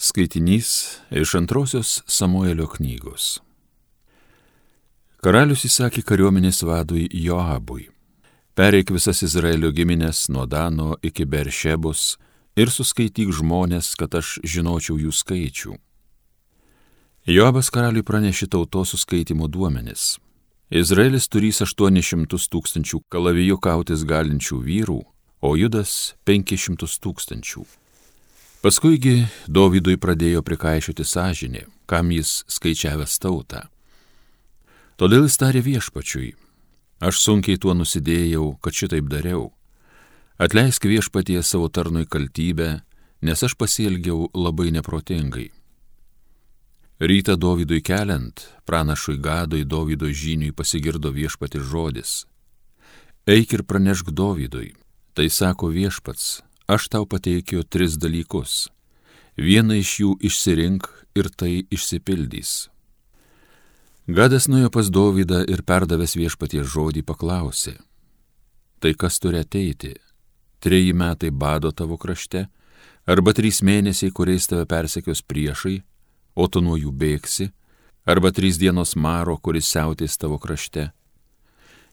Skaitinys iš antrosios Samuelio knygos. Karalius įsakė kariuomenės vadui Joabui. Pereik visas Izraelio giminės nuo Dano iki Beršebus ir suskaityk žmonės, kad aš žinočiau jų skaičių. Joabas karaliui pranešė tautos suskaitimo duomenis. Izraelis turys 800 tūkstančių kalavijų kautis galinčių vyrų, o Judas 500 tūkstančių. Paskuigi Dovydui pradėjo prikaišioti sąžinė, kam jis skaičiavęs tautą. Todėl jis tarė viešpačiui, aš sunkiai tuo nusidėjau, kad šitaip dariau. Atleisk viešpatie savo tarnui kaltybę, nes aš pasielgiau labai neprotingai. Rytą Dovydui keliant, pranašui Gadui Dovydo žiniui pasigirdo viešpati žodis. Eik ir pranešk Dovydui, tai sako viešpats, aš tau pateikiu tris dalykus. Vieną iš jų išsirink ir tai išsipildys. Gadas nuėjo pas Dovydą ir perdavęs viešpaties žodį paklausė. Tai kas turi ateiti? Treji metai bado tavo krašte, arba trys mėnesiai, kuriais tave persekios priešai, o tu nuo jų bėgsi, arba trys dienos maro, kuris siautės tavo krašte.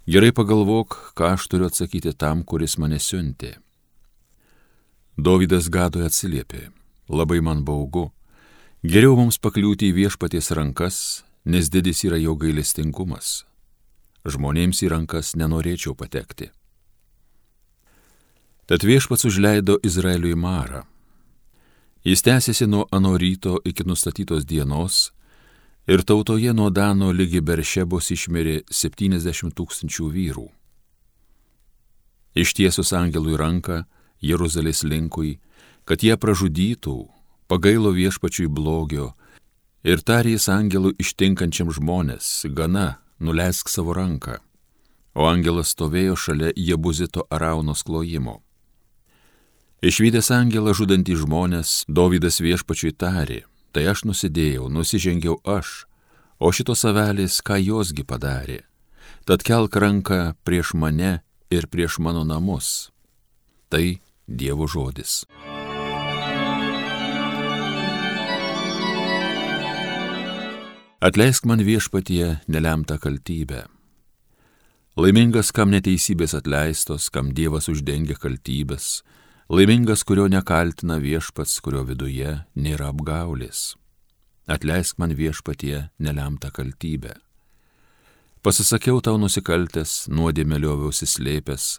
Gerai pagalvok, ką aš turiu atsakyti tam, kuris mane siuntė. Dovydas Gadui atsiliepė, labai man baugu, geriau mums pakliūti į viešpaties rankas, nes didis yra jo gailestingumas. Žmonėms į rankas nenorėčiau patekti. Tad viešpats užleido Izraeliui marą. Jis tęsiasi nuo ano ryto iki nustatytos dienos ir tautoje nuo Dano lygi Beršebos išmirė 70 tūkstančių vyrų. Ištiesus angelui ranką, Jeruzalės linkui, kad jie pražudytų, pagailo viešpačiui blogio ir tarys angelų ištinkančiam žmonės, gana, nuleisk savo ranką. O angelas stovėjo šalia Jebuzito Araunos klojimo. Išvykęs angelą žudantį žmonės, Dovydas viešpačiui tarė, tai aš nusidėjau, nusižengiau aš, o šitos avelės ką josgi padarė. Tad kelk ranką prieš mane ir prieš mano namus. Tai Dievo žodis. Atleisk man viešpatie nelemtą kaltybę. Laimingas, kam neteisybės atleistos, kam Dievas uždengia kaltybės, laimingas, kurio nekaltina viešpats, kurio viduje nėra apgaulės. Atleisk man viešpatie nelemtą kaltybę. Pasisakiau tau nusikaltęs, nuodėmė lioviausi slėpęs,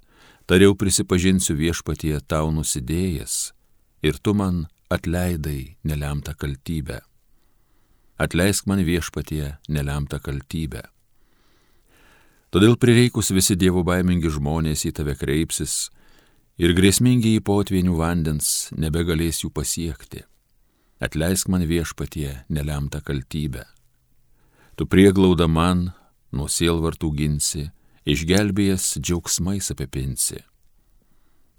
Tariau prisipažinsiu viešpatie tau nusidėjęs ir tu man atleidai nelemtą kaltybę. Atleisk man viešpatie nelemtą kaltybę. Todėl prireikus visi dievo baimingi žmonės į tave kreipsis ir grėsmingi į potvinių vandens nebegalės jų pasiekti. Atleisk man viešpatie nelemtą kaltybę. Tu prieglauda man nuo sielvartų ginsi išgelbėjęs džiaugsmais apipinsi.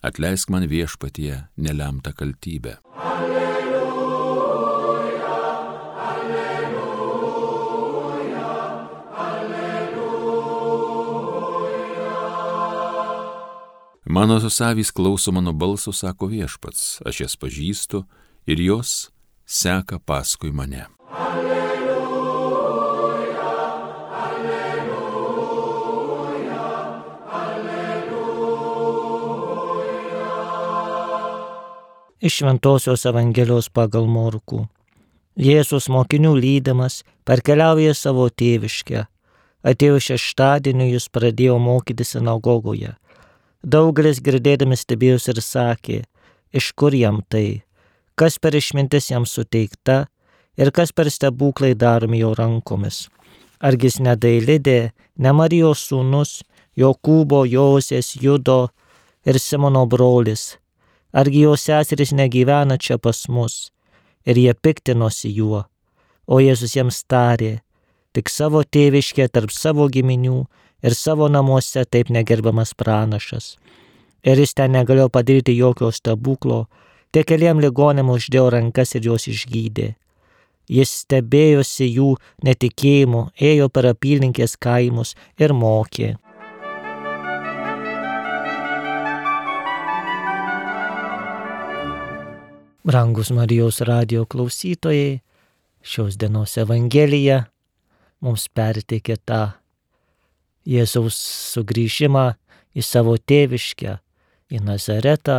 Atleisk man viešpatie nelemtą kaltybę. Alleluja, alleluja, alleluja. Mano susavys klauso mano balso, sako viešpats, aš jas pažįstu ir jos seka paskui mane. Iš Šventojios Evangelijos pagal Morkų. Jėzus mokinių lydamas perkeliauja savo tėviškę. Atėjo šeštadienį jis pradėjo mokyti sinagogoje. Daugelis girdėdami stebėjosi ir sakė, iš kur jam tai, kas per išmintis jam suteikta ir kas per stebuklai daromi jo rankomis. Argi jis nedailidė, ne Marijos sūnus, Jokūbo, Josės, Judo ir Simono brolis, Argi jo seserys negyvena čia pas mus? Ir jie piktinosi juo. O Jėzus jiems tarė, tik savo tėviškė tarp savo giminių ir savo namuose taip negerbamas pranašas. Ir jis ten negalėjo padaryti jokio stebuklo, tik keliam ligonėm uždėjo rankas ir juos išgydė. Jis stebėjosi jų netikėjimu, ėjo per apylinkės kaimus ir mokė. Brangus Marijos radio klausytojai, šios dienos Evangelija mums perteikė tą Jėzaus sugrįžimą į savo tėviškę, į Nazaretą,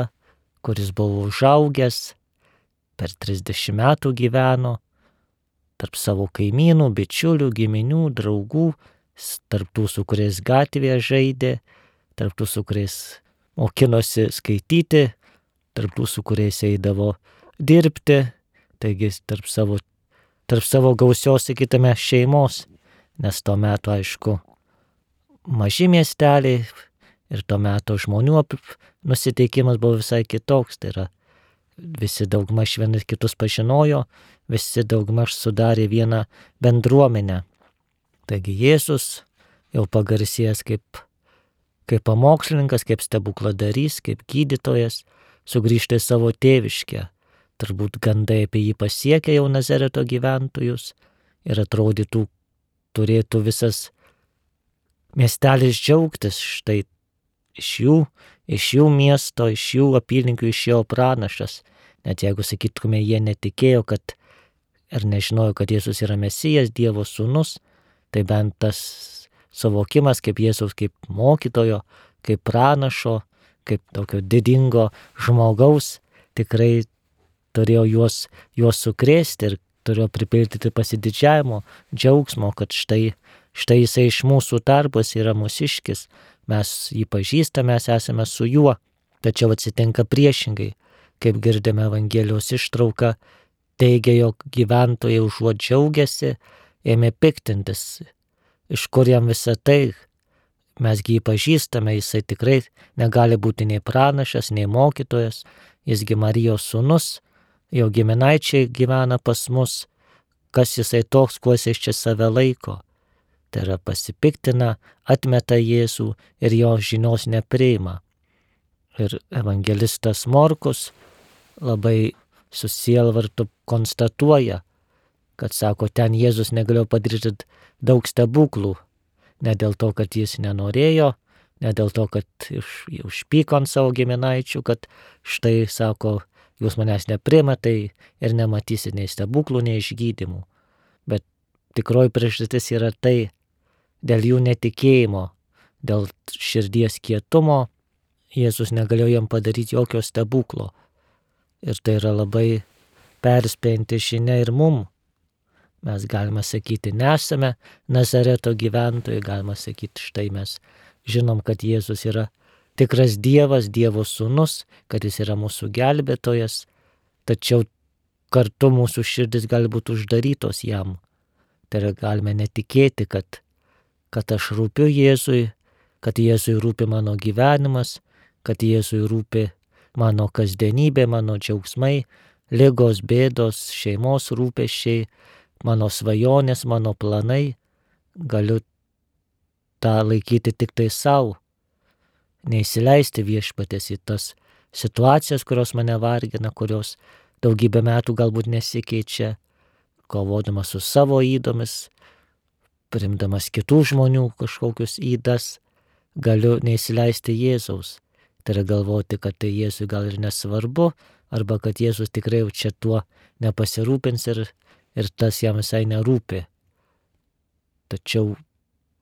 kuris buvo užaugęs, per 30 metų gyveno, tarp savo kaimynų, bičiulių, giminių, draugų, tarp tų, su kuriais gatvėje žaidė, tarp tų, su kuriais mokinosi skaityti, tarp tų, su kuriais eidavo dirbti, taigi tarp savo, tarp savo gausios, sakytume, šeimos, nes tuo metu, aišku, maži miesteliai ir tuo metu žmonių nusiteikimas buvo visai kitoks, tai yra visi daugmaž vienas kitus pažinojo, visi daugmaž sudarė vieną bendruomenę. Taigi Jėzus jau pagarsėjęs kaip, kaip pamokslininkas, kaip stebukladarys, kaip gydytojas, sugrįžta į savo tėviškę, turbūt gandai apie jį pasiekė jau Nazareto gyventojus ir atrodytų turėtų visas miestelis džiaugtis štai iš jų, iš jų miesto, iš jų apylinkių išėjo pranašas. Net jeigu sakytume, jie netikėjo, kad ar nežinojo, kad Jėzus yra Mesijas, Dievo sūnus, tai bent tas suvokimas kaip Jėzaus kaip mokytojo, kaip pranašo, kaip tokio didingo žmogaus tikrai turėjo juos, juos sukrėsti ir turėjo pripildyti pasididžiavimo, džiaugsmo, kad štai, štai jisai iš mūsų tarpus yra mūsiškis, mes jį pažįstame, mes esame su juo, tačiau atsitinka priešingai, kaip girdėme Evangelijos ištrauką, teigia, jog gyventojai užuot džiaugiasi, ėmė piktintis, iš kur jam visą tai, mesgi jį pažįstame, jisai tikrai negali būti nei pranašas, nei mokytojas, jisgi Marijos sūnus, jo giminaičiai gyvena pas mus, kas jisai toks, kuo jisai čia save laiko. Tai yra pasipiktina, atmeta Jėzų ir jo žinios nepriima. Ir evangelistas Morkus labai susielvartu konstatuoja, kad sako, ten Jėzus negalėjo padaryti daug stebuklų. Ne dėl to, kad jis nenorėjo, ne dėl to, kad užpyko ant savo giminaičių, kad štai, sako, jūs manęs neprima, tai ir nematysit nei stebuklų, nei išgydymų. Bet tikroji priežastis yra tai, dėl jų netikėjimo, dėl širdies kietumo, Jėzus negalėjo jam padaryti jokio stebuklo. Ir tai yra labai perspėjantį žinia ir mum. Mes galime sakyti, nesame Nazareto gyventojai, galime sakyti, štai mes žinom, kad Jėzus yra tikras Dievas, Dievo sūnus, kad jis yra mūsų gelbėtojas, tačiau kartu mūsų širdis gali būti uždarytos jam. Tai yra galime netikėti, kad, kad aš rūpiu Jėzui, kad Jėzui rūpi mano gyvenimas, kad Jėzui rūpi mano kasdienybė, mano džiaugsmai, lygos, bėdos, šeimos rūpeščiai, mano svajonės, mano planai. Galiu tą laikyti tik tai savo neįsileisti viešpatės į tas situacijas, kurios mane vargina, kurios daugybę metų galbūt nesikeičia, kovodamas su savo įdomis, primdamas kitų žmonių kažkokius įdas, galiu neįsileisti Jėzaus. Tai yra galvoti, kad tai Jėzui gal ir nesvarbu, arba kad Jėzus tikrai jau čia tuo nepasirūpins ir, ir tas jam visai nerūpi. Tačiau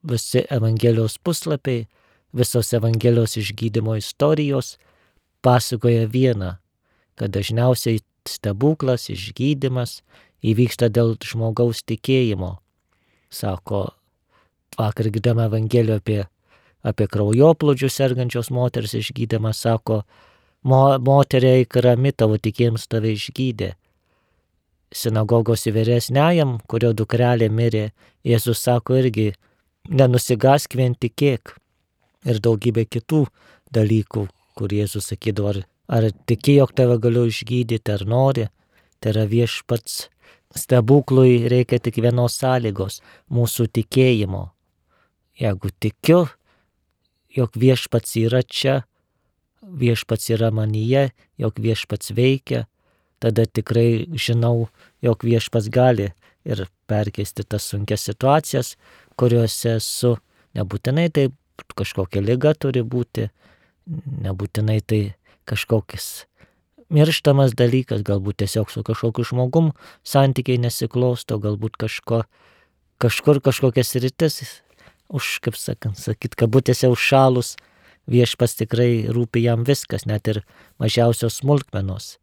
visi Evangelijos puslapiai visos Evangelijos išgydymo istorijos pasakoja vieną, kad dažniausiai stebuklas, išgydymas įvyksta dėl žmogaus tikėjimo. Sako, vakar girdėjome Evangeliją apie, apie kraujoplūdžių sergančios moters išgydymą, sako, mo, moteriai krami tavo tikėjimas tave išgydė. Sinagogos įvyresniajam, kurio dukrelė mirė, Jėzus sako irgi, nenusigask vien tikėk ir daugybė kitų dalykų, kur Jėzus sakydavo, ar, ar tiki, jog tave galiu išgydyti, ar nori. Tai yra viešpats stebuklui reikia tik vienos sąlygos - mūsų tikėjimo. Jeigu tikiu, jog viešpats yra čia, viešpats yra manyje, jog viešpats veikia, tada tikrai žinau, jog viešpats gali ir perkeisti tas sunkias situacijas, kuriuose esu. Nebūtinai tai kažkokia lyga turi būti, nebūtinai tai kažkokias mirštamas dalykas, galbūt tiesiog su kažkokiu žmogum santykiai nesiklosto, galbūt kažko, kažkur kažkokias rytis, už, kaip sakant, sakyt, kabutėse užšalus, viešpas tikrai rūpi jam viskas, net ir mažiausios smulkmenos.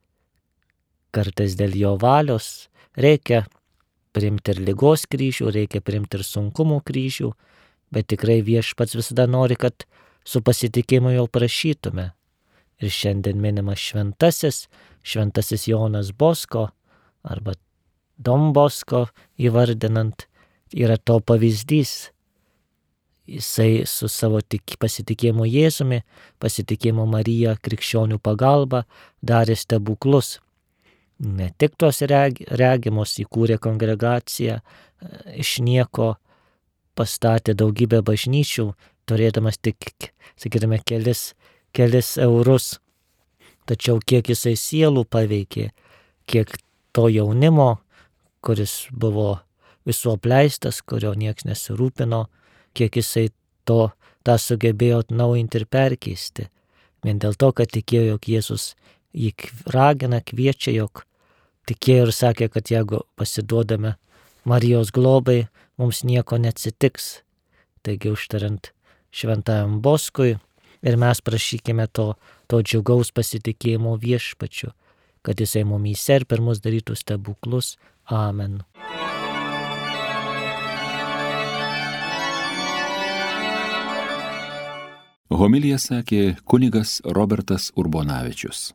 Kartais dėl jo valios reikia priimti ir lygos kryžių, reikia priimti ir sunkumų kryžių, bet tikrai viešpats visada nori, kad su pasitikėjimu jau prašytume. Ir šiandien minimas šventasis, šventasis Jonas Bosko arba Dom Bosko įvardinant yra to pavyzdys. Jisai su savo tik, pasitikėjimu Jėzumi, pasitikėjimu Marija krikščionių pagalba darė stebuklus. Ne tik reg, regimus įkūrė kongregaciją, iš nieko pastatė daugybę bažnyčių, turėdamas tik, sakytume, kelis, kelis eurus. Tačiau kiek jisai sielų paveikė, kiek to jaunimo, kuris buvo visų apleistas, kurio nieks nesirūpino, kiek jisai to tą sugebėjo atnaujinti ir perkeisti. Vien dėl to, kad tikėjo, jog Jėzus jį ragina, kviečia, jog tikėjo ir sakė, kad jeigu pasiduodame Marijos globai, mums nieko neatsitiks. Taigi užtariant šventajam Boskui ir mes prašykime to, to džiugaus pasitikėjimo viešpačiu, kad jisai mumyse ir per mus darytų stebuklus. Amen. Homilija sakė kunigas Robertas Urbonavičius.